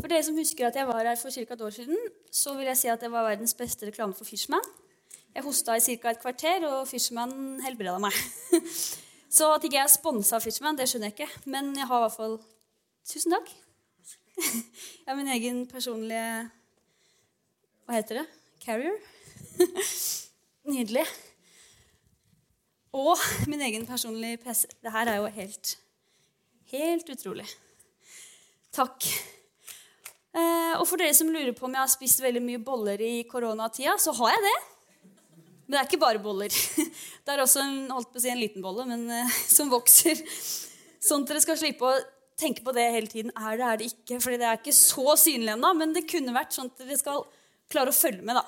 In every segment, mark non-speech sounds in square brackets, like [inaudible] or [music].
For dere som husker at jeg var her for ca. et år siden, så vil jeg si at det var verdens beste reklame for Fishman. Jeg hosta i ca. et kvarter, og Fishman helbreda meg. [laughs] Så at ikke jeg er sponsa av Fishman, det skjønner jeg ikke. Men jeg har i hvert fall Tusen takk. [laughs] Jeg har min egen personlige Hva heter det? Carrier. [laughs] Nydelig. Og min egen personlige PC. Det her er jo helt, helt utrolig. Takk. Eh, og for dere som lurer på om jeg har spist veldig mye boller i koronatida, så har jeg det. Men det er ikke bare boller. [laughs] Det er også en, holdt på å si en liten bolle, men eh, [laughs] som vokser. Sånn at dere skal slippe å tenke på det hele tiden. Er det, er det ikke? Fordi det er ikke så synlig ennå, men det kunne vært sånn at dere skal klare å følge med, da.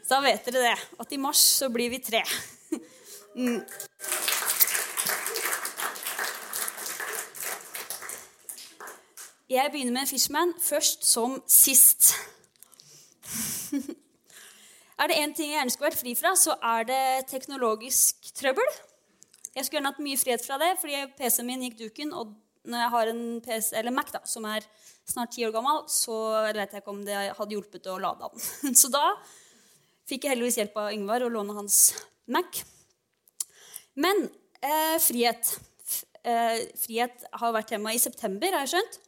Så da vet dere det. At i mars så blir vi tre. [laughs] Mm. Jeg begynner med Fishman først som sist. [laughs] er det én ting jeg gjerne skulle vært fri fra, så er det teknologisk trøbbel. Jeg skulle gjerne hatt mye frihet fra det, fordi PC-en min gikk duken. Og når jeg har en PC, eller Mac da, som er snart ti år gammel, så vet jeg ikke om det hadde hjulpet å lade den. [laughs] Så da fikk jeg heldigvis hjelp av Yngvar å låne hans Mac. Men eh, frihet. Eh, frihet har vært tema i september, har jeg skjønt.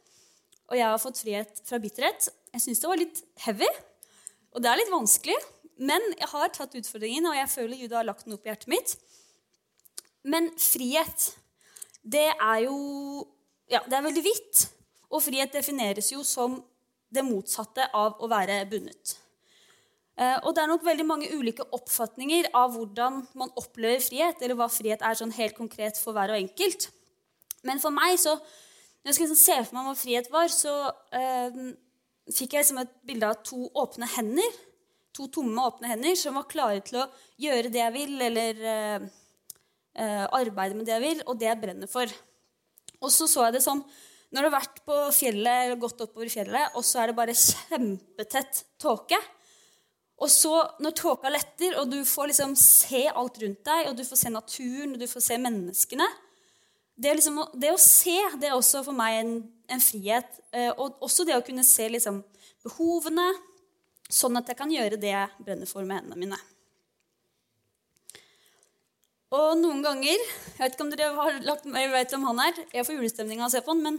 Og jeg har fått frihet fra bitterhet. Jeg syns det var litt heavy. Og det er litt vanskelig. Men jeg har tatt utfordringen, og jeg føler Gud har lagt den opp i hjertet mitt. Men frihet, det er jo Ja, det er veldig vidt. Og frihet defineres jo som det motsatte av å være bundet. Eh, og det er nok veldig mange ulike oppfatninger av hvordan man opplever frihet, eller hva frihet er sånn helt konkret for hver og enkelt. Men for meg, så, når jeg skulle liksom se for meg hva frihet var, så eh, fikk jeg liksom et bilde av to åpne hender. To tomme, åpne hender som var klare til å gjøre det jeg vil, eller eh, eh, arbeide med det jeg vil, og det jeg brenner for. Og så så jeg det som når du har vært på fjellet, eller gått oppover fjellet, og så er det bare kjempetett tåke. Og så, når tåka letter, og du får liksom se alt rundt deg, og du får se naturen, og du får se menneskene Det, liksom, det å se det er også for meg en, en frihet. Eh, og også det å kunne se liksom, behovene, sånn at jeg kan gjøre det jeg brenner for med hendene mine. Og noen ganger Jeg vet ikke om dere har lagt, jeg vet om han er. Jeg får julestemning av å se på han, men,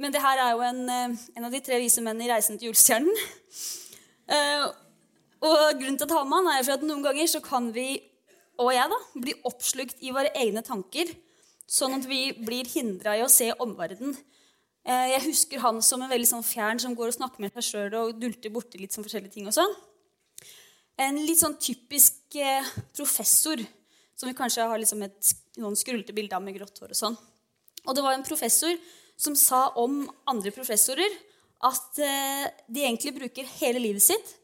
men det her er jo en, eh, en, av de tre vise mennene i 'Reisen til julestjernen'. Uh, og grunnen til å ta med han er at noen ganger så kan vi, og jeg, da, bli oppslukt i våre egne tanker, sånn at vi blir hindra i å se omverdenen. Uh, jeg husker han som en veldig sånn fjern som går og snakker med seg sjøl og dulter borti litt sånn forskjellige ting og sånn. En litt sånn typisk uh, professor som vi kanskje har liksom et noen skrullete bilder av med grått hår og sånn. Og det var en professor som sa om andre professorer at eh, de egentlig bruker hele livet sitt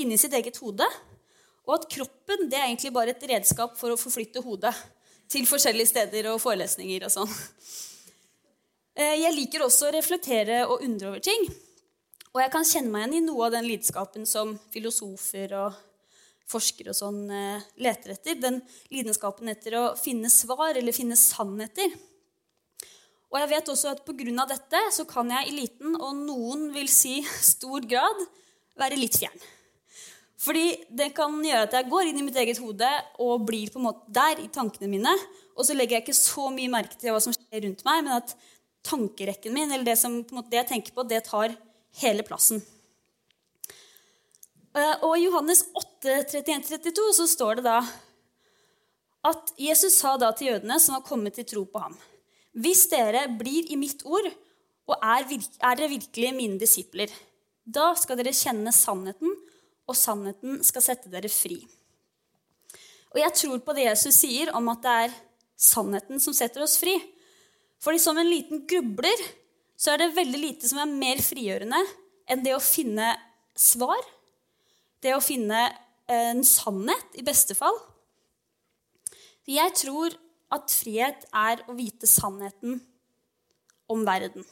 inni sitt eget hode, og at kroppen det er egentlig bare et redskap for å forflytte hodet til forskjellige steder og forelesninger og sånn. Eh, jeg liker også å reflektere og undre over ting. Og jeg kan kjenne meg igjen i noe av den lidenskapen som filosofer og forskere og sånn eh, leter etter. Den lidenskapen etter å finne svar eller finne sannheter. Og jeg vet også at pga. dette så kan jeg i liten, og noen vil si stor grad, være litt fjern. Fordi det kan gjøre at jeg går inn i mitt eget hode og blir på en måte der i tankene mine. Og så legger jeg ikke så mye merke til hva som skjer rundt meg, men at tankerekken min, eller det, som, måte, det jeg tenker på, det tar hele plassen. Eh, og i Johannes 8, 31-32 så står det da at Jesus sa da til jødene som var kommet til tro på ham.: Hvis dere blir i mitt ord, og er, er dere virkelig mine disipler, da skal dere kjenne sannheten, og sannheten skal sette dere fri. Og jeg tror på det Jesus sier om at det er sannheten som setter oss fri. Fordi som en liten grubler så er det veldig lite som er mer frigjørende enn det å finne svar det å finne en sannhet, i beste fall. Jeg tror at frihet er å vite sannheten om verden.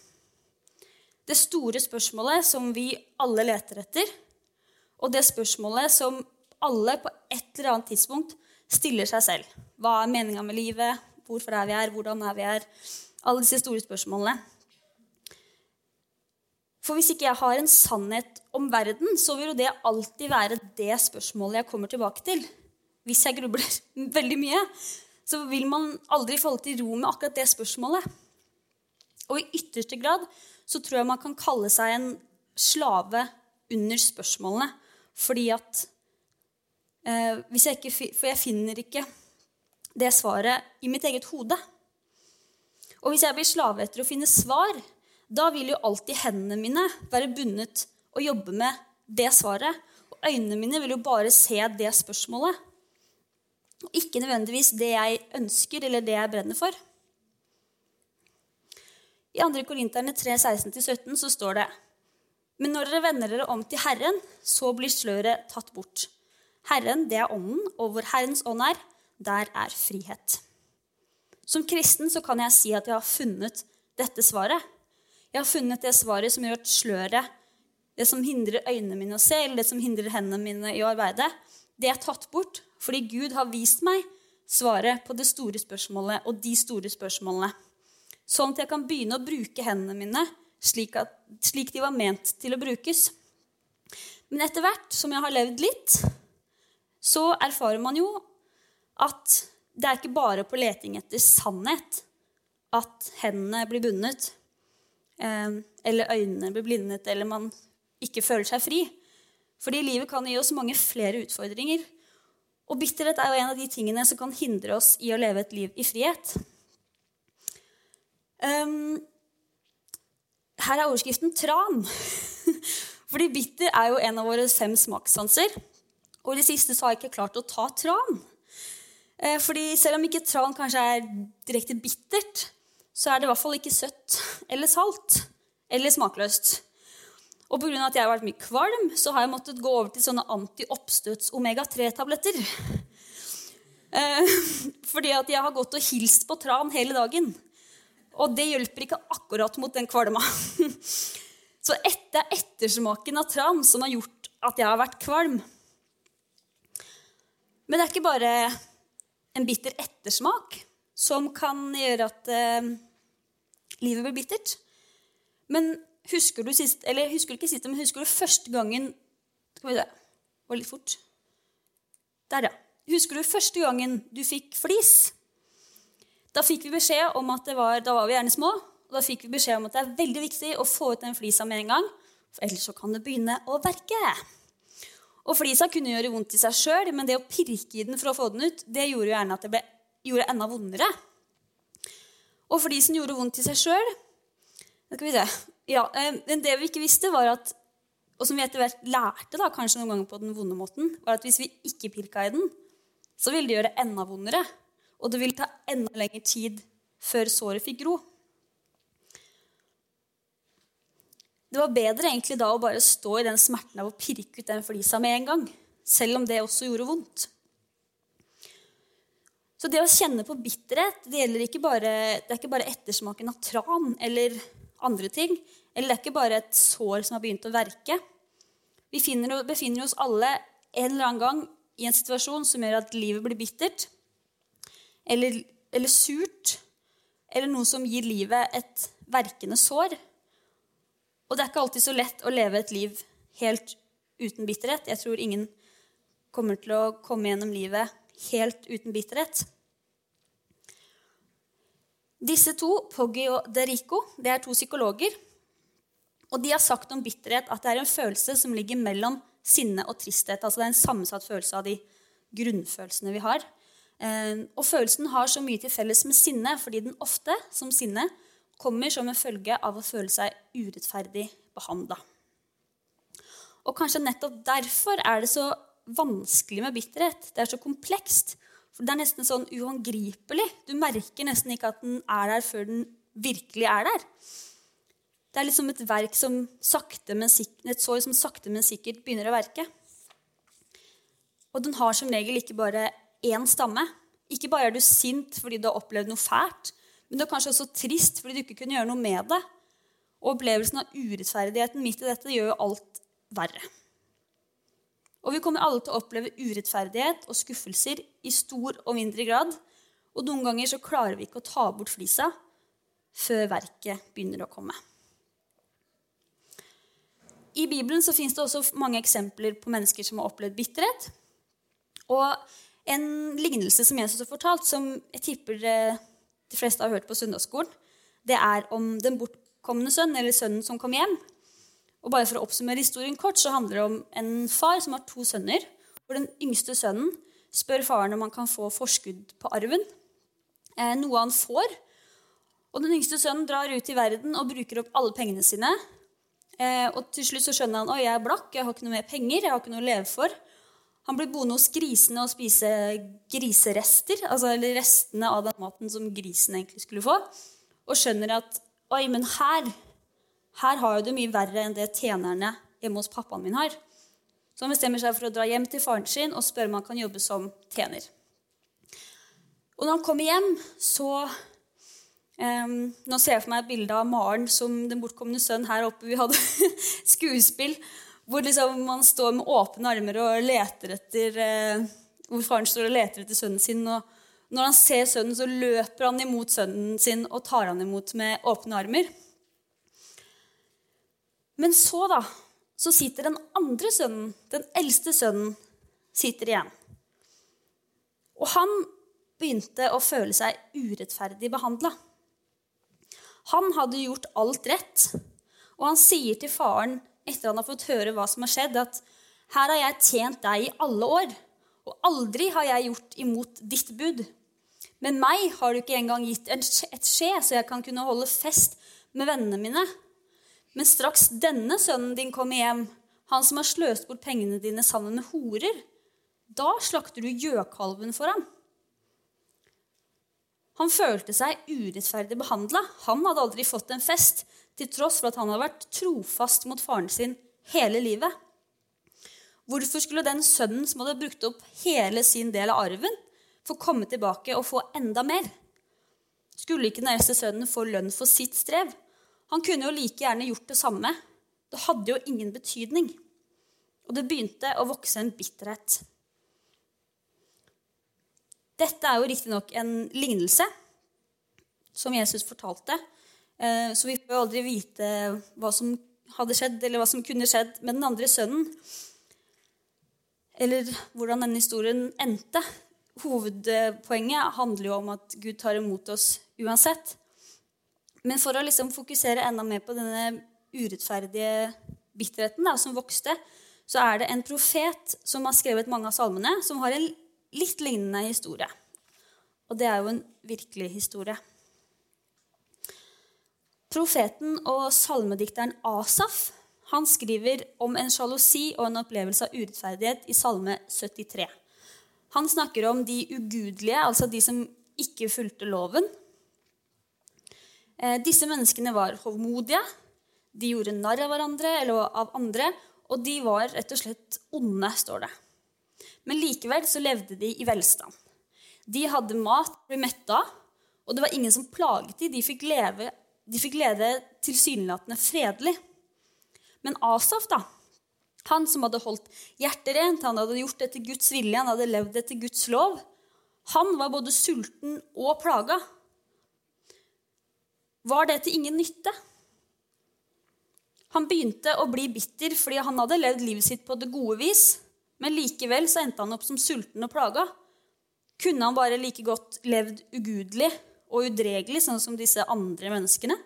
Det store spørsmålet som vi alle leter etter, og det spørsmålet som alle på et eller annet tidspunkt stiller seg selv. Hva er meninga med livet? Hvorfor er vi her? Hvordan er vi her? Alle disse store spørsmålene. For hvis ikke jeg har en sannhet om verden, så vil jo det alltid være det spørsmålet jeg kommer tilbake til. Hvis jeg grubler [laughs] veldig mye, så vil man aldri falle til ro med akkurat det spørsmålet. Og i ytterste grad så tror jeg man kan kalle seg en slave under spørsmålene. Fordi at eh, hvis jeg ikke, For jeg finner ikke det svaret i mitt eget hode. Og hvis jeg blir slave etter å finne svar, da vil jo alltid hendene mine være bundet og jobbe med det svaret. Og øynene mine vil jo bare se det spørsmålet. Og ikke nødvendigvis det jeg ønsker, eller det jeg brenner for. I 2. Korinterne 3, 16-17 så står det Men når dere vender dere om til Herren, så blir sløret tatt bort. Herren, det er ånden, og hvor Herrens ånd er, der er frihet. Som kristen så kan jeg si at jeg har funnet dette svaret. Jeg har funnet det svaret som gjør at sløret, det som hindrer øynene mine å se, eller det som hindrer hendene mine i å arbeide, det er tatt bort fordi Gud har vist meg svaret på det store spørsmålet og de store spørsmålene. Sånn at jeg kan begynne å bruke hendene mine slik, at, slik de var ment til å brukes. Men etter hvert som jeg har levd litt, så erfarer man jo at det er ikke bare på leting etter sannhet at hendene blir bundet, eh, eller øynene blir blindet, eller man ikke føler seg fri. Fordi livet kan gi oss mange flere utfordringer. Og bitterhet er jo en av de tingene som kan hindre oss i å leve et liv i frihet. Um, her er overskriften 'tran'. [laughs] Fordi bitter er jo en av våre fem smakssanser. Og i det siste så har jeg ikke klart å ta tran. Eh, fordi selv om ikke tran kanskje er direkte bittert, så er det i hvert fall ikke søtt eller salt eller smakløst. Og pga. at jeg har vært mye kvalm, så har jeg måttet gå over til sånne anti-oppstøts omega-3-tabletter. Eh, [laughs] fordi at jeg har gått og hilst på tran hele dagen. Og det hjelper ikke akkurat mot den kvalma. [laughs] Så det er ettersmaken av tran som har gjort at jeg har vært kvalm. Men det er ikke bare en bitter ettersmak som kan gjøre at eh, livet blir bittert. Men husker du sist, eller husker du ikke sist, men husker du første gangen Skal vi se Det var litt fort. Der, ja. Husker du første gangen du fikk flis? Da fikk vi beskjed om at det var, da var vi gjerne små, og da fikk vi beskjed om at det er veldig viktig å få ut den flisa med en gang, for ellers så kan det begynne å verke. Og flisa kunne gjøre vondt i seg sjøl, men det å pirke i den for å få den ut, det gjorde jo gjerne at det ble, gjorde enda vondere. Og flisen gjorde vondt i seg sjøl. Ja, eh, men det vi ikke visste, var at og som vi etter hvert lærte da, kanskje noen ganger på den vonde måten, var at hvis vi ikke pirka i den, så ville det gjøre det enda vondere. Og det ville ta enda lengre tid før såret fikk gro. Det var bedre egentlig da å bare stå i den smerten av å pirke ut den flisa med en gang. Selv om det også gjorde vondt. Så det å kjenne på bitterhet det, bare, det er ikke bare ettersmaken av tran eller andre ting. Eller det er ikke bare et sår som har begynt å verke. Vi finner, befinner oss alle en eller annen gang i en situasjon som gjør at livet blir bittert eller, eller surt, eller noe som gir livet et verkende sår. Og det er ikke alltid så lett å leve et liv helt uten bitterhet. Jeg tror ingen kommer til å komme gjennom livet helt uten bitterhet. Disse to, Poggi og Derico, det er to psykologer. Og de har sagt om bitterhet at det er en følelse som ligger mellom sinne og tristhet. Altså det er en sammensatt følelse av de grunnfølelsene vi har. Eh, og følelsen har så mye til felles med sinne fordi den ofte, som sinne, kommer som en følge av å føle seg urettferdig behandla. Og kanskje nettopp derfor er det så vanskelig med bitterhet. Det er så komplekst. For det er nesten sånn uhåndgripelig. Du merker nesten ikke at den er der før den virkelig er der. Det er liksom et verk som sakte, men sikkert, et sår som sakte, men sikkert begynner å verke. Og den har som regel ikke bare én stamme. Ikke bare er du sint fordi du har opplevd noe fælt, men du er kanskje også trist fordi du ikke kunne gjøre noe med det. Og opplevelsen av urettferdigheten midt i dette gjør jo alt verre. Og vi kommer alle til å oppleve urettferdighet og skuffelser i stor og mindre grad. Og noen ganger så klarer vi ikke å ta bort flisa før verket begynner å komme. I Bibelen så fins det også mange eksempler på mennesker som har opplevd bitterhet. Og en lignelse som Jesus har fortalt, som jeg tipper eh, de fleste har hørt på søndagsskolen, det er om den bortkomne sønn, eller sønnen som kom hjem. Og bare For å oppsummere historien kort, så handler det om en far som har to sønner. hvor Den yngste sønnen spør faren om han kan få forskudd på arven. Eh, noe han får. Og Den yngste sønnen drar ut i verden og bruker opp alle pengene sine. Eh, og Til slutt så skjønner han at jeg er blakk, jeg har ikke noe mer penger. jeg har ikke noe å leve for. Han blir boende hos grisene og spise griserester, altså eller restene av den maten som grisen egentlig skulle få. Og skjønner at oi, men her, her har jo det mye verre enn det tjenerne hjemme hos pappaen min har. Så han bestemmer seg for å dra hjem til faren sin og spørre om han kan jobbe som tjener. Og når han kommer hjem, så um, Nå ser jeg for meg et bilde av Maren som den bortkomne sønnen her oppe. Vi hadde [laughs] skuespill hvor liksom man står med åpne armer og leter etter eh, Hvor faren står og leter etter sønnen sin. og Når han ser sønnen, så løper han imot sønnen sin og tar han imot med åpne armer. Men så, da, så sitter den andre sønnen, den eldste sønnen, sitter igjen. Og han begynte å føle seg urettferdig behandla. Han hadde gjort alt rett, og han sier til faren etter han har fått høre hva som har skjedd, at her har jeg tjent deg i alle år, og aldri har jeg gjort imot ditt bud. Men meg har du ikke engang gitt et skje, så jeg kan kunne holde fest med vennene mine. Men straks denne sønnen din kommer hjem, han som har sløst bort pengene dine sammen med horer, da slakter du gjøkalven for ham. Han følte seg urettferdig behandla. Han hadde aldri fått en fest, til tross for at han hadde vært trofast mot faren sin hele livet. Hvorfor skulle den sønnen som hadde brukt opp hele sin del av arven, få komme tilbake og få enda mer? Skulle ikke den eldste sønnen få lønn for sitt strev? Han kunne jo like gjerne gjort det samme. Det hadde jo ingen betydning. Og det begynte å vokse en bitterhet. Dette er jo riktignok en lignelse som Jesus fortalte. Eh, så vi får jo aldri vite hva som hadde skjedd, eller hva som kunne skjedd med den andre sønnen. Eller hvordan denne historien endte. Hovedpoenget handler jo om at Gud tar imot oss uansett. Men for å liksom fokusere enda mer på denne urettferdige bitterheten da, som vokste, så er det en profet som har skrevet mange av salmene, som har en litt lignende historie. Og det er jo en virkelig historie. Profeten og salmedikteren Asaf han skriver om en sjalusi og en opplevelse av urettferdighet i Salme 73. Han snakker om de ugudelige, altså de som ikke fulgte loven. Eh, disse menneskene var hovmodige, de gjorde narr av hverandre eller av andre, og de var rett og slett onde, står det. Men likevel så levde de i velstand. De hadde mat, ble metta, og det var ingen som plaget dem. De fikk leve, de fikk leve tilsynelatende fredelig. Men Asaf, da, han som hadde holdt hjertet rent, han hadde gjort det til Guds vilje, han hadde levd etter Guds lov, han var både sulten og plaga. Var det til ingen nytte? Han begynte å bli bitter fordi han hadde levd livet sitt på det gode vis. Men likevel så endte han opp som sulten og plaga. Kunne han bare like godt levd ugudelig og udregelig, sånn som disse andre menneskene?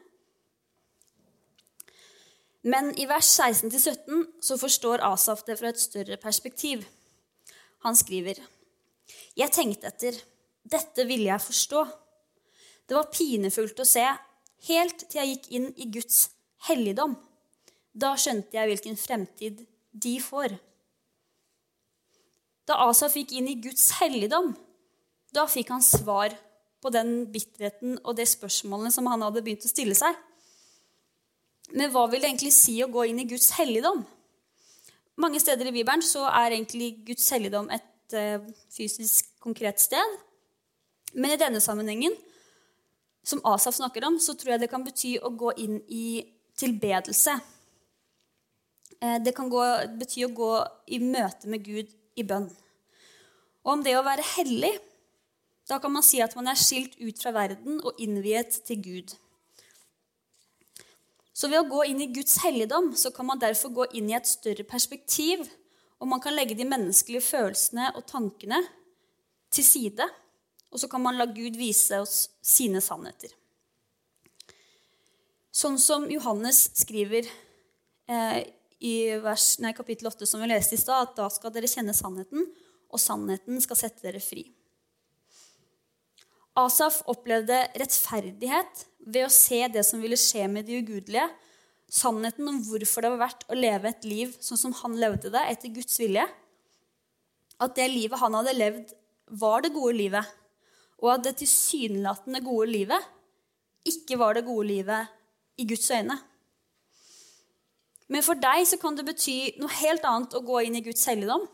Men i vers 16-17 så forstår Asaf det fra et større perspektiv. Han skriver.: Jeg tenkte etter. Dette ville jeg forstå. Det var pinefullt å se, helt til jeg gikk inn i Guds helligdom. Da skjønte jeg hvilken fremtid de får. Da Asaf gikk inn i Guds helligdom, da fikk han svar på den bitterheten og det spørsmålene som han hadde begynt å stille seg. Men hva vil det egentlig si å gå inn i Guds helligdom? Mange steder i Bibelen så er egentlig Guds helligdom et uh, fysisk, konkret sted. Men i denne sammenhengen, som Asaf snakker om, så tror jeg det kan bety å gå inn i tilbedelse. Uh, det kan gå, bety å gå i møte med Gud i bønn. Og om det å være hellig, da kan man si at man er skilt ut fra verden og innviet til Gud. Så ved å gå inn i Guds helligdom så kan man derfor gå inn i et større perspektiv, og man kan legge de menneskelige følelsene og tankene til side, og så kan man la Gud vise oss sine sannheter. Sånn som Johannes skriver eh, i vers, nei, kapittel 8, som vi leste i stad, at da skal dere kjenne sannheten, og sannheten skal sette dere fri. Asaf opplevde rettferdighet ved å se det som ville skje med de ugudelige. Sannheten om hvorfor det var verdt å leve et liv sånn som han levde det, etter Guds vilje. At det livet han hadde levd, var det gode livet. Og at det tilsynelatende gode livet ikke var det gode livet i Guds øyne. Men for deg så kan det bety noe helt annet å gå inn i Guds helligdom.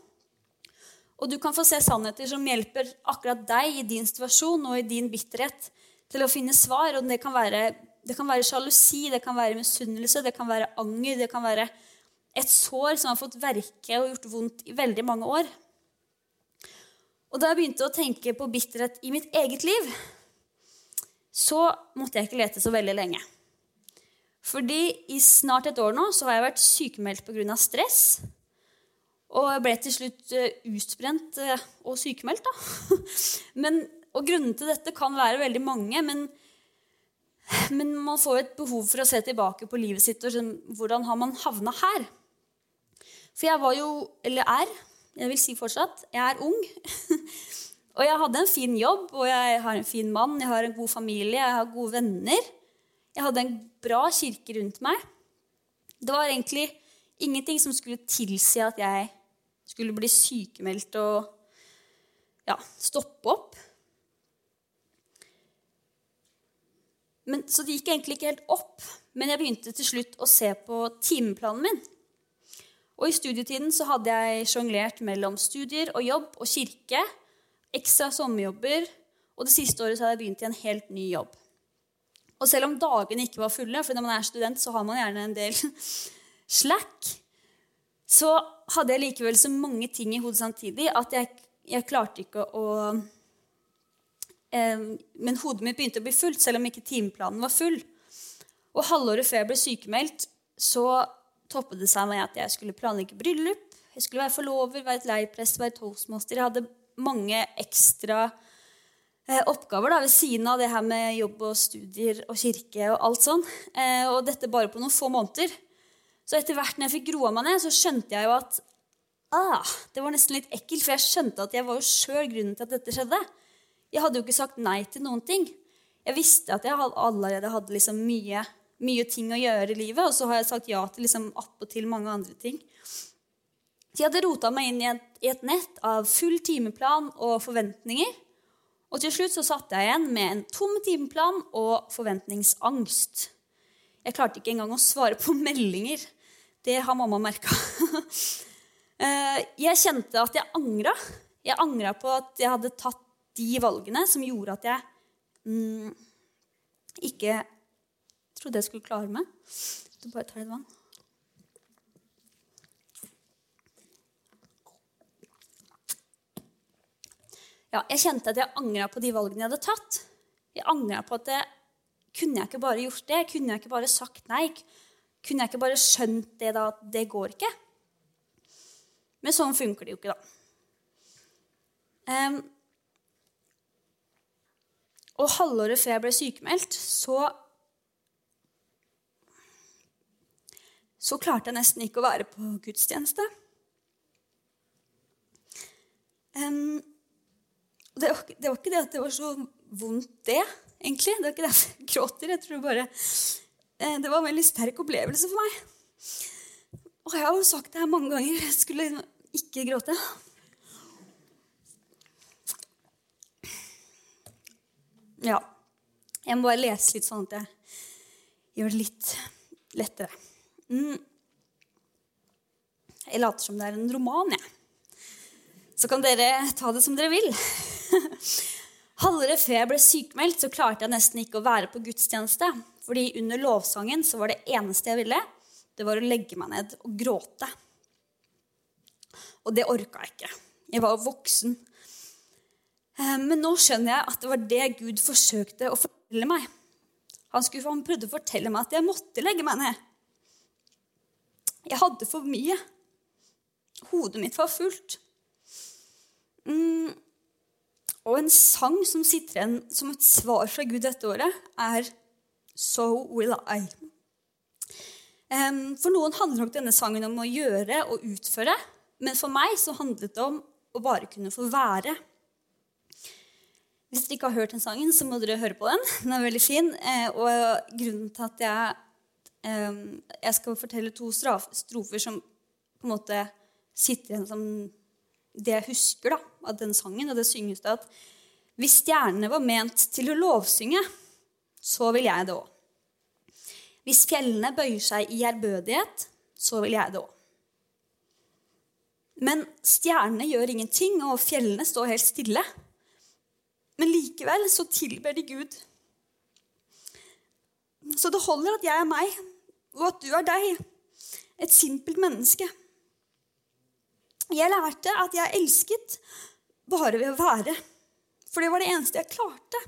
Og du kan få se sannheter som hjelper akkurat deg i din situasjon og i din bitterhet til å finne svar. Og det kan være, sjalusi, det kan være misunnelse, det kan være anger, det kan være et sår som har fått verke og gjort vondt i veldig mange år. Og da jeg begynte å tenke på bitterhet i mitt eget liv, så måtte jeg ikke lete så veldig lenge. Fordi i snart et år nå så har jeg vært sykemeldt pga. stress. Og jeg ble til slutt eh, utbrent eh, og sykemeldt. da. [laughs] Men, og grunnene til dette kan være veldig mange, men, men man får et behov for å se tilbake på livet sitt og hvordan har man havna her. For jeg var jo, eller er, jeg vil si fortsatt, jeg er ung. [laughs] og jeg hadde en fin jobb, og jeg har en fin mann, jeg har en god familie, jeg har gode venner. Jeg hadde en bra kirke rundt meg. Det var egentlig ingenting som skulle tilsi at jeg skulle bli sykemeldt og ja, stoppe opp. Men, så det gikk egentlig ikke helt opp. Men jeg begynte til slutt å se på timeplanen min. Og I studietiden så hadde jeg sjonglert mellom studier og jobb og kirke. Ekstra sommerjobber. Og det siste året så hadde jeg begynt i en helt ny jobb. Og selv om dagene ikke var fulle, for når man er student, så har man gjerne en del [laughs] slack, så hadde jeg likevel så mange ting i hodet samtidig at jeg, jeg klarte ikke å eh, Men hodet mitt begynte å bli fullt, selv om ikke timeplanen var full. Og halvåret før jeg ble sykemeldt, så toppet det seg med at jeg skulle planlegge bryllup. Jeg skulle være forlover, være et leirprest, være toastmaster. Jeg hadde mange ekstra eh, oppgaver da, ved siden av det her med jobb og studier og kirke og alt sånn. Eh, og dette bare på noen få måneder. Så etter hvert når jeg fikk roa meg ned, så skjønte jeg jo at ah, det var nesten litt ekkelt, for jeg skjønte at jeg var jo sjøl grunnen til at dette skjedde. Jeg hadde jo ikke sagt nei til noen ting. Jeg visste at jeg allerede hadde liksom mye, mye, ting å gjøre i livet, og så har jeg sagt ja til liksom attpåtil mange andre ting. Så jeg hadde rota meg inn i et, i et nett av full timeplan og forventninger. Og til slutt så satt jeg igjen med en tom timeplan og forventningsangst. Jeg klarte ikke engang å svare på [laughs] meldinger. Det har mamma merka. [laughs] Eh, jeg kjente at jeg angra. Jeg angra på at jeg hadde tatt de valgene som gjorde at jeg mm, ikke trodde jeg skulle klare meg. Du bare tar litt vann. Ja, jeg kjente at jeg angra på de valgene jeg hadde tatt. Jeg angra på at jeg kunne jeg ikke bare gjort det? Kunne jeg ikke bare sagt nei? Kunne jeg ikke bare skjønt det da, at det går ikke? Men sånn funker det jo ikke, da. Um, og halvåret før jeg ble sykemeldt, så Så klarte jeg nesten ikke å være på gudstjeneste. Um, det, var, det var ikke det at det var så vondt, det egentlig. Det er ikke derfor jeg gråter. Jeg tror bare eh, Det var en veldig sterk opplevelse for meg. Og jeg har jo sagt det her mange ganger. Jeg skulle ikke gråte. Ja. Jeg må bare lese litt sånn at jeg gjør det litt lettere. Mm. Jeg later som det er en roman, jeg. Så kan dere ta det som dere vil. [laughs] Halvåret før jeg ble sykemeldt, så klarte jeg nesten ikke å være på gudstjeneste. Fordi under lovsangen så var det eneste jeg ville, det var å legge meg ned og gråte. Og det orka jeg ikke. Jeg var voksen. Eh, men nå skjønner jeg at det var det Gud forsøkte å fortelle meg. Han, skulle, han prøvde å fortelle meg at jeg måtte legge meg ned. Jeg hadde for mye. Hodet mitt var fullt. Mm. Og en sang som sitter igjen som et svar fra Gud dette året, er So Will I. For noen handler nok denne sangen om å gjøre og utføre, men for meg så handlet det om å bare kunne få være. Hvis dere ikke har hørt den sangen, så må dere høre på den. Den er veldig fin. Eh, og grunnen til at jeg, jeg skal fortelle to strofer som på en måte sitter igjen som det jeg husker da, av den sangen, og det synges det at hvis stjernene var ment til å lovsynge, så vil jeg det òg. Hvis fjellene bøyer seg i ærbødighet, så vil jeg det òg. Men stjernene gjør ingenting, og fjellene står helt stille. Men likevel så tilber de Gud. Så det holder at jeg er meg, og at du er deg. Et simpelt menneske. Jeg lærte at jeg elsket bare ved å være. For det var det eneste jeg klarte.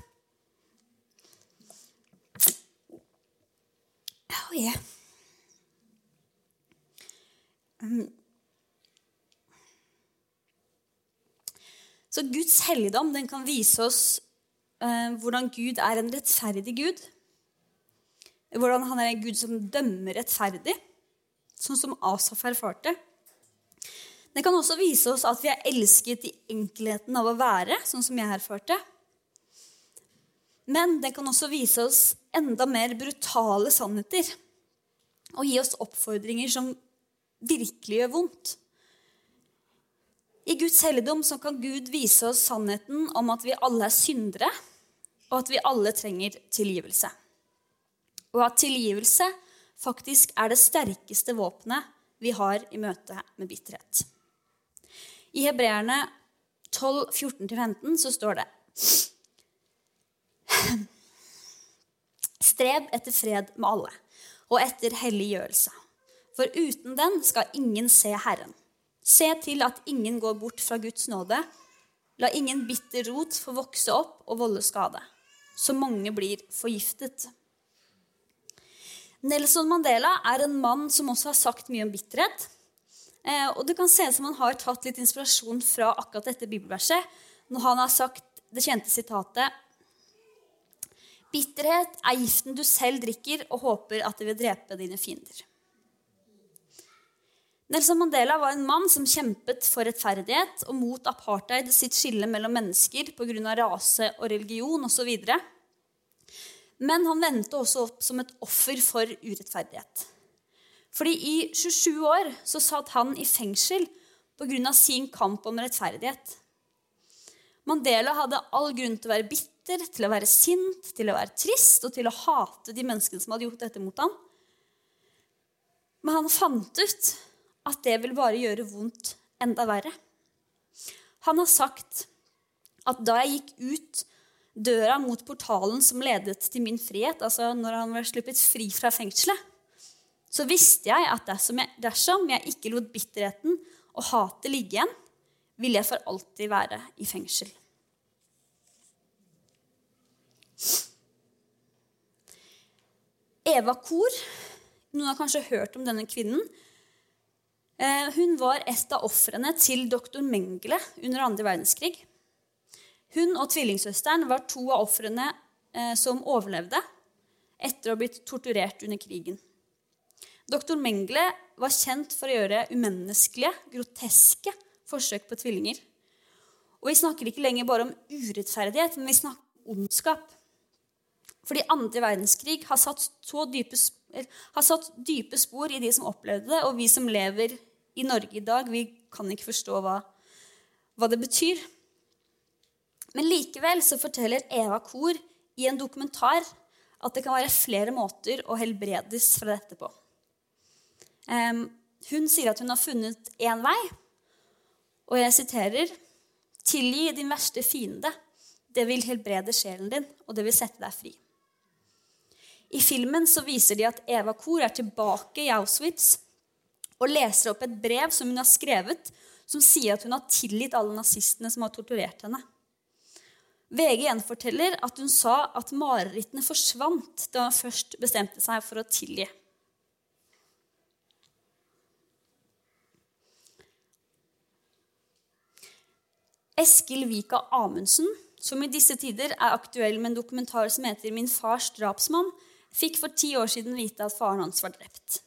Oh, yeah. um, Så Guds helligdom den kan vise oss eh, hvordan Gud er en rettferdig Gud. Hvordan han er en Gud som dømmer rettferdig, sånn som Asaf erfarte. Den kan også vise oss at vi er elsket i enkelheten av å være, sånn som jeg erfarte. Men den kan også vise oss enda mer brutale sannheter og gi oss oppfordringer som virkelig gjør vondt. I Guds helligdom så kan Gud vise oss sannheten om at vi alle er syndere, og at vi alle trenger tilgivelse. Og at tilgivelse faktisk er det sterkeste våpenet vi har i møte med bitterhet. I Hebreerne 12, 14-15 så står det Streb etter fred med alle og etter helliggjørelse. For uten den skal ingen se Herren. Se til at ingen går bort fra Guds nåde. La ingen bitter rot få vokse opp og volde skade, så mange blir forgiftet. Nelson Mandela er en mann som også har sagt mye om bitterhet. Eh, og det kan se ut som han har tatt litt inspirasjon fra akkurat dette bibelverset når han har sagt det kjente sitatet Bitterhet er giften du selv drikker og håper at det vil drepe dine fiender. Nelson Mandela var en mann som kjempet for rettferdighet og mot apartheid sitt skille mellom mennesker pga. rase og religion osv. Men han vendte også opp som et offer for urettferdighet. Fordi i 27 år så satt han i fengsel pga. sin kamp om rettferdighet. Mandela hadde all grunn til å være bitter, til å være sint, til å være trist og til å hate de menneskene som hadde gjort dette mot ham. Men han fant ut at det vil bare gjøre vondt enda verre. Han har sagt at da jeg gikk ut døra mot portalen som ledet til min frihet, altså når han var sluppet fri fra fengselet, så visste jeg at dersom jeg, dersom jeg ikke lot bitterheten og hatet ligge igjen, ville jeg for alltid være i fengsel. Eva Kor, noen har kanskje hørt om denne kvinnen, Eh, hun var et av ofrene til doktor Mengele under andre verdenskrig. Hun og tvillingsøsteren var to av ofrene eh, som overlevde etter å ha blitt torturert under krigen. Doktor Mengele var kjent for å gjøre umenneskelige, groteske forsøk på tvillinger. Og vi snakker ikke lenger bare om urettferdighet, men vi snakker om ondskap. Fordi andre verdenskrig har satt, dype, har satt dype spor i de som opplevde det, og vi som lever i Norge i dag, vi kan ikke forstå hva, hva det betyr. Men likevel så forteller Eva Kor i en dokumentar at det kan være flere måter å helbredes fra dette på. Hun sier at hun har funnet én vei, og jeg siterer Tilgi din verste fiende. Det vil helbrede sjelen din, og det vil sette deg fri. I filmen så viser de at Eva Kor er tilbake i Auschwitz og leser opp et brev som hun har skrevet, som sier at hun har tilgitt alle nazistene som har torturert henne. VG gjenforteller at hun sa at marerittene forsvant da hun først bestemte seg for å tilgi. Eskil Vika Amundsen, som i disse tider er aktuell med en dokumentar som heter 'Min fars drapsmann', fikk for ti år siden vite at faren hans var drept.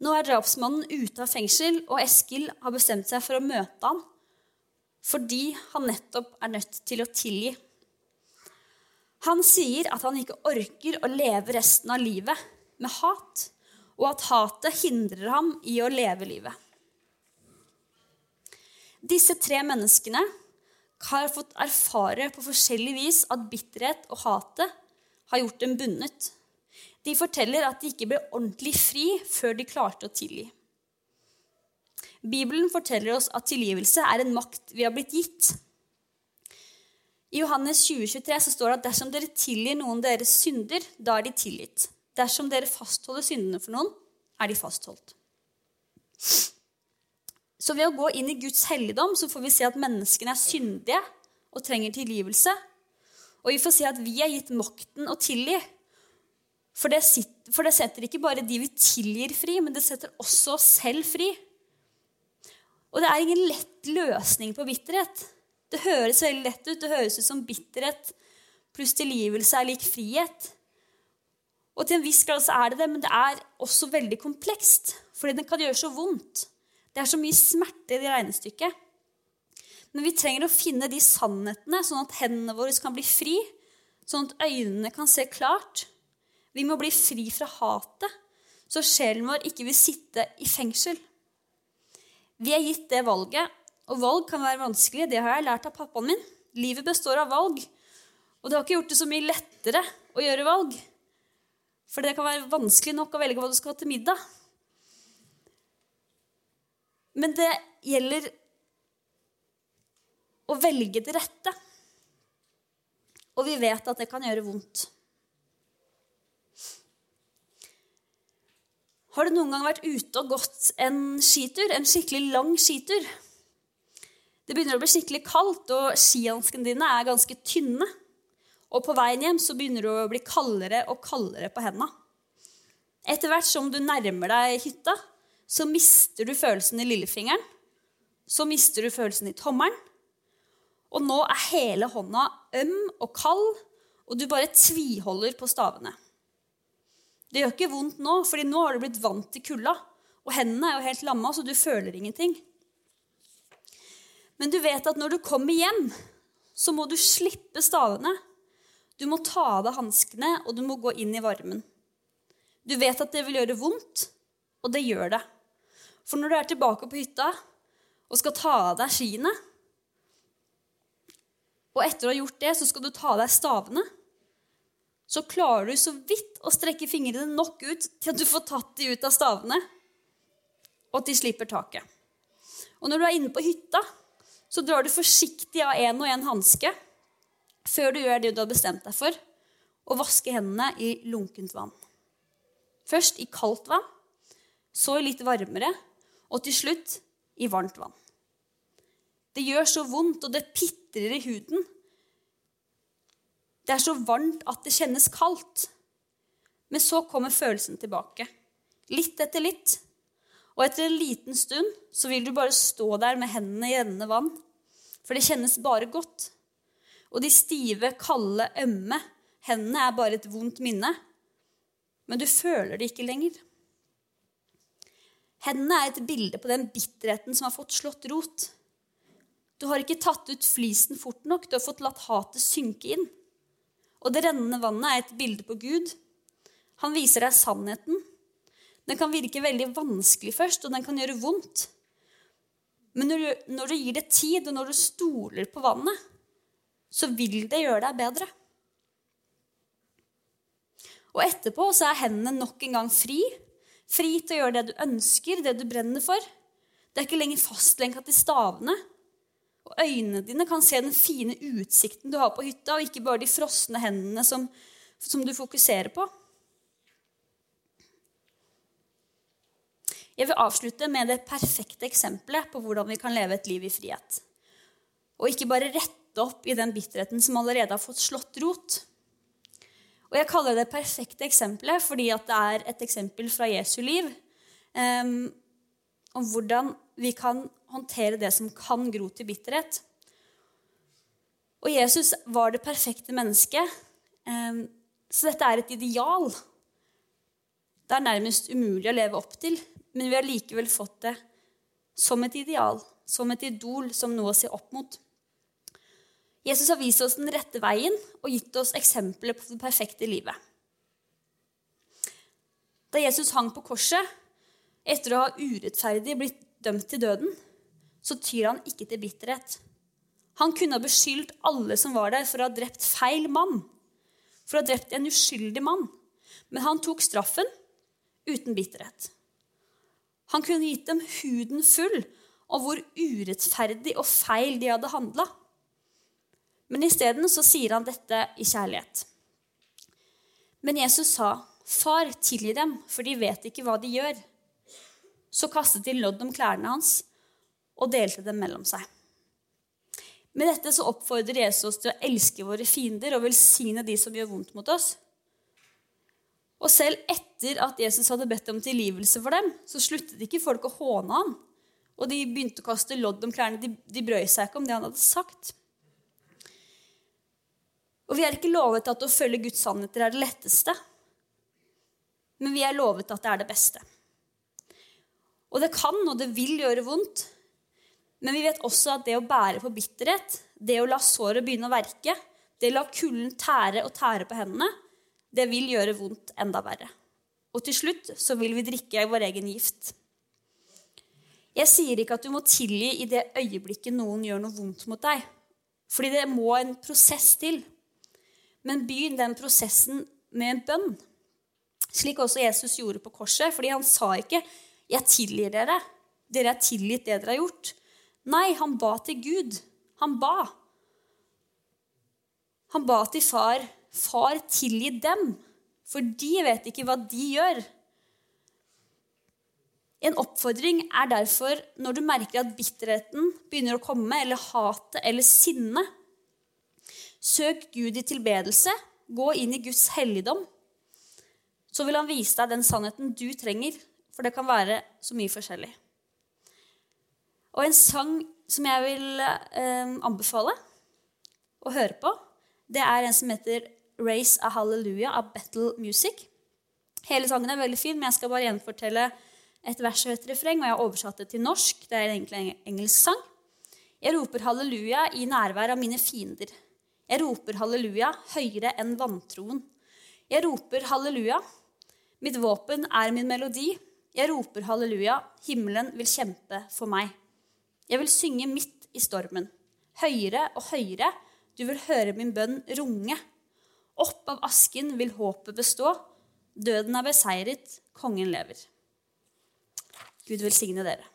Nå er drapsmannen ute av fengsel, og Eskil har bestemt seg for å møte ham fordi han nettopp er nødt til å tilgi. Han sier at han ikke orker å leve resten av livet med hat, og at hatet hindrer ham i å leve livet. Disse tre menneskene har fått erfare på forskjellig vis at bitterhet og hatet har gjort dem bundet. De forteller at de ikke ble ordentlig fri før de klarte å tilgi. Bibelen forteller oss at tilgivelse er en makt vi har blitt gitt. I Johannes 2023 så står det at dersom dere tilgir noen deres synder, da er de tilgitt. Dersom dere fastholder syndene for noen, er de fastholdt. Så ved å gå inn i Guds helligdom så får vi se at menneskene er syndige og trenger tilgivelse. Og vi får se at vi er gitt makten å tilgi. For det, sitter, for det setter ikke bare de vi tilgir, fri, men det setter også oss selv fri. Og det er ingen lett løsning på bitterhet. Det høres veldig lett ut. Det høres ut som bitterhet pluss tilgivelse er lik frihet. Og til en viss grad så er det det, men det er også veldig komplekst. Fordi den kan gjøre så vondt. Det er så mye smerte i det regnestykket. Men vi trenger å finne de sannhetene, sånn at hendene våre kan bli fri. Sånn at øynene kan se klart. Vi må bli fri fra hatet, så sjelen vår ikke vil sitte i fengsel. Vi er gitt det valget, og valg kan være vanskelig. Det har jeg lært av pappaen min. Livet består av valg. Og det har ikke gjort det så mye lettere å gjøre valg. For det kan være vanskelig nok å velge hva du skal ha til middag. Men det gjelder å velge det rette. Og vi vet at det kan gjøre vondt. Har du noen gang vært ute og gått en skitur, en skikkelig lang skitur? Det begynner å bli skikkelig kaldt, og skihanskene dine er ganske tynne. Og på veien hjem så begynner du å bli kaldere og kaldere på hendene. Etter hvert som du nærmer deg hytta, så mister du følelsen i lillefingeren. Så mister du følelsen i tommelen. Og nå er hele hånda øm og kald, og du bare tviholder på stavene. Det gjør ikke vondt nå, fordi nå har du blitt vant til kulda. Og hendene er jo helt lamma, så du føler ingenting. Men du vet at når du kommer hjem, så må du slippe stavene. Du må ta av deg hanskene, og du må gå inn i varmen. Du vet at det vil gjøre vondt, og det gjør det. For når du er tilbake på hytta og skal ta av deg skiene Og etter å ha gjort det, så skal du ta av deg stavene. Så klarer du så vidt å strekke fingrene nok ut til at du får tatt de ut av stavene, og at de slipper taket. Og når du er inne på hytta, så drar du forsiktig av én og én hanske før du gjør det du har bestemt deg for, og vasker hendene i lunkent vann. Først i kaldt vann, så i litt varmere, og til slutt i varmt vann. Det gjør så vondt, og det pitrer i huden. Det er så varmt at det kjennes kaldt. Men så kommer følelsen tilbake. Litt etter litt. Og etter en liten stund så vil du bare stå der med hendene i rennende vann. For det kjennes bare godt. Og de stive, kalde, ømme hendene er bare et vondt minne. Men du føler det ikke lenger. Hendene er et bilde på den bitterheten som har fått slått rot. Du har ikke tatt ut flisen fort nok. Du har fått latt hatet synke inn. Og det rennende vannet er et bilde på Gud. Han viser deg sannheten. Den kan virke veldig vanskelig først, og den kan gjøre vondt. Men når du, når du gir det tid, og når du stoler på vannet, så vil det gjøre deg bedre. Og etterpå så er hendene nok en gang fri Fri til å gjøre det du ønsker, det du brenner for. Det er ikke lenger fastlenka til stavene. Og øynene dine kan se den fine utsikten du har på hytta, og ikke bare de frosne hendene som, som du fokuserer på. Jeg vil avslutte med det perfekte eksempelet på hvordan vi kan leve et liv i frihet. Og ikke bare rette opp i den bitterheten som allerede har fått slått rot. Og Jeg kaller det perfekte eksempelet fordi det er et eksempel fra Jesu liv um, om hvordan vi kan håndtere det som kan gro til bitterhet. Og Jesus var det perfekte mennesket, um, så dette er et ideal. Det er nærmest umulig å leve opp til, men vi har likevel fått det som et ideal, som et idol, som noe å se opp mot. Jesus har vist oss den rette veien og gitt oss eksempler på det perfekte livet. Da Jesus hang på korset, etter å ha urettferdig blitt dømt til døden, så tyr han ikke til bitterhet. Han kunne ha beskyldt alle som var der, for å ha drept feil mann, for å ha drept en uskyldig mann. Men han tok straffen uten bitterhet. Han kunne gitt dem huden full av hvor urettferdig og feil de hadde handla. Men isteden sier han dette i kjærlighet. Men Jesus sa, 'Far, tilgi dem, for de vet ikke hva de gjør.' Så kastet de lodd om klærne hans og delte dem mellom seg. Med dette så oppfordrer Jesus til å elske våre fiender og velsigne de som gjør vondt mot oss. Og selv etter at Jesus hadde bedt om tilgivelse for dem, så sluttet ikke folk å håne ham. Og de begynte å kaste lodd om klærne. De, de brøy seg ikke om det han hadde sagt. Og vi er ikke lovet at å følge Guds sannheter er det letteste, men vi er lovet at det er det beste. Og det kan og det vil gjøre vondt, men vi vet også at det å bære på bitterhet, det å la såret begynne å verke, det å la kulden tære og tære på hendene, det vil gjøre vondt enda verre. Og til slutt så vil vi drikke vår egen gift. Jeg sier ikke at du må tilgi i det øyeblikket noen gjør noe vondt mot deg, fordi det må en prosess til. Men begynn den prosessen med en bønn. Slik også Jesus gjorde på korset. fordi han sa ikke 'Jeg tilgir dere'. Dere er tilgitt det dere har gjort. Nei, han ba til Gud. Han ba. Han ba til far. 'Far, tilgi dem', for de vet ikke hva de gjør. En oppfordring er derfor når du merker at bitterheten begynner å komme, eller hatet eller sinnet, Søk Gud i tilbedelse. Gå inn i Guds helligdom. Så vil han vise deg den sannheten du trenger, for det kan være så mye forskjellig. Og en sang som jeg vil eh, anbefale å høre på, det er en som heter 'Raise a Hallelujah' av Battle Music. Hele sangen er veldig fin, men jeg skal bare gjenfortelle et vers og et refreng. Og jeg har oversatt det til norsk. Det er egentlig en engelsk sang. Jeg roper halleluja i nærvær av mine fiender. Jeg roper halleluja høyere enn vantroen. Jeg roper halleluja. Mitt våpen er min melodi. Jeg roper halleluja. Himmelen vil kjempe for meg. Jeg vil synge midt i stormen. Høyere og høyere. Du vil høre min bønn runge. Opp av asken vil håpet bestå. Døden er beseiret. Kongen lever. Gud velsigne dere.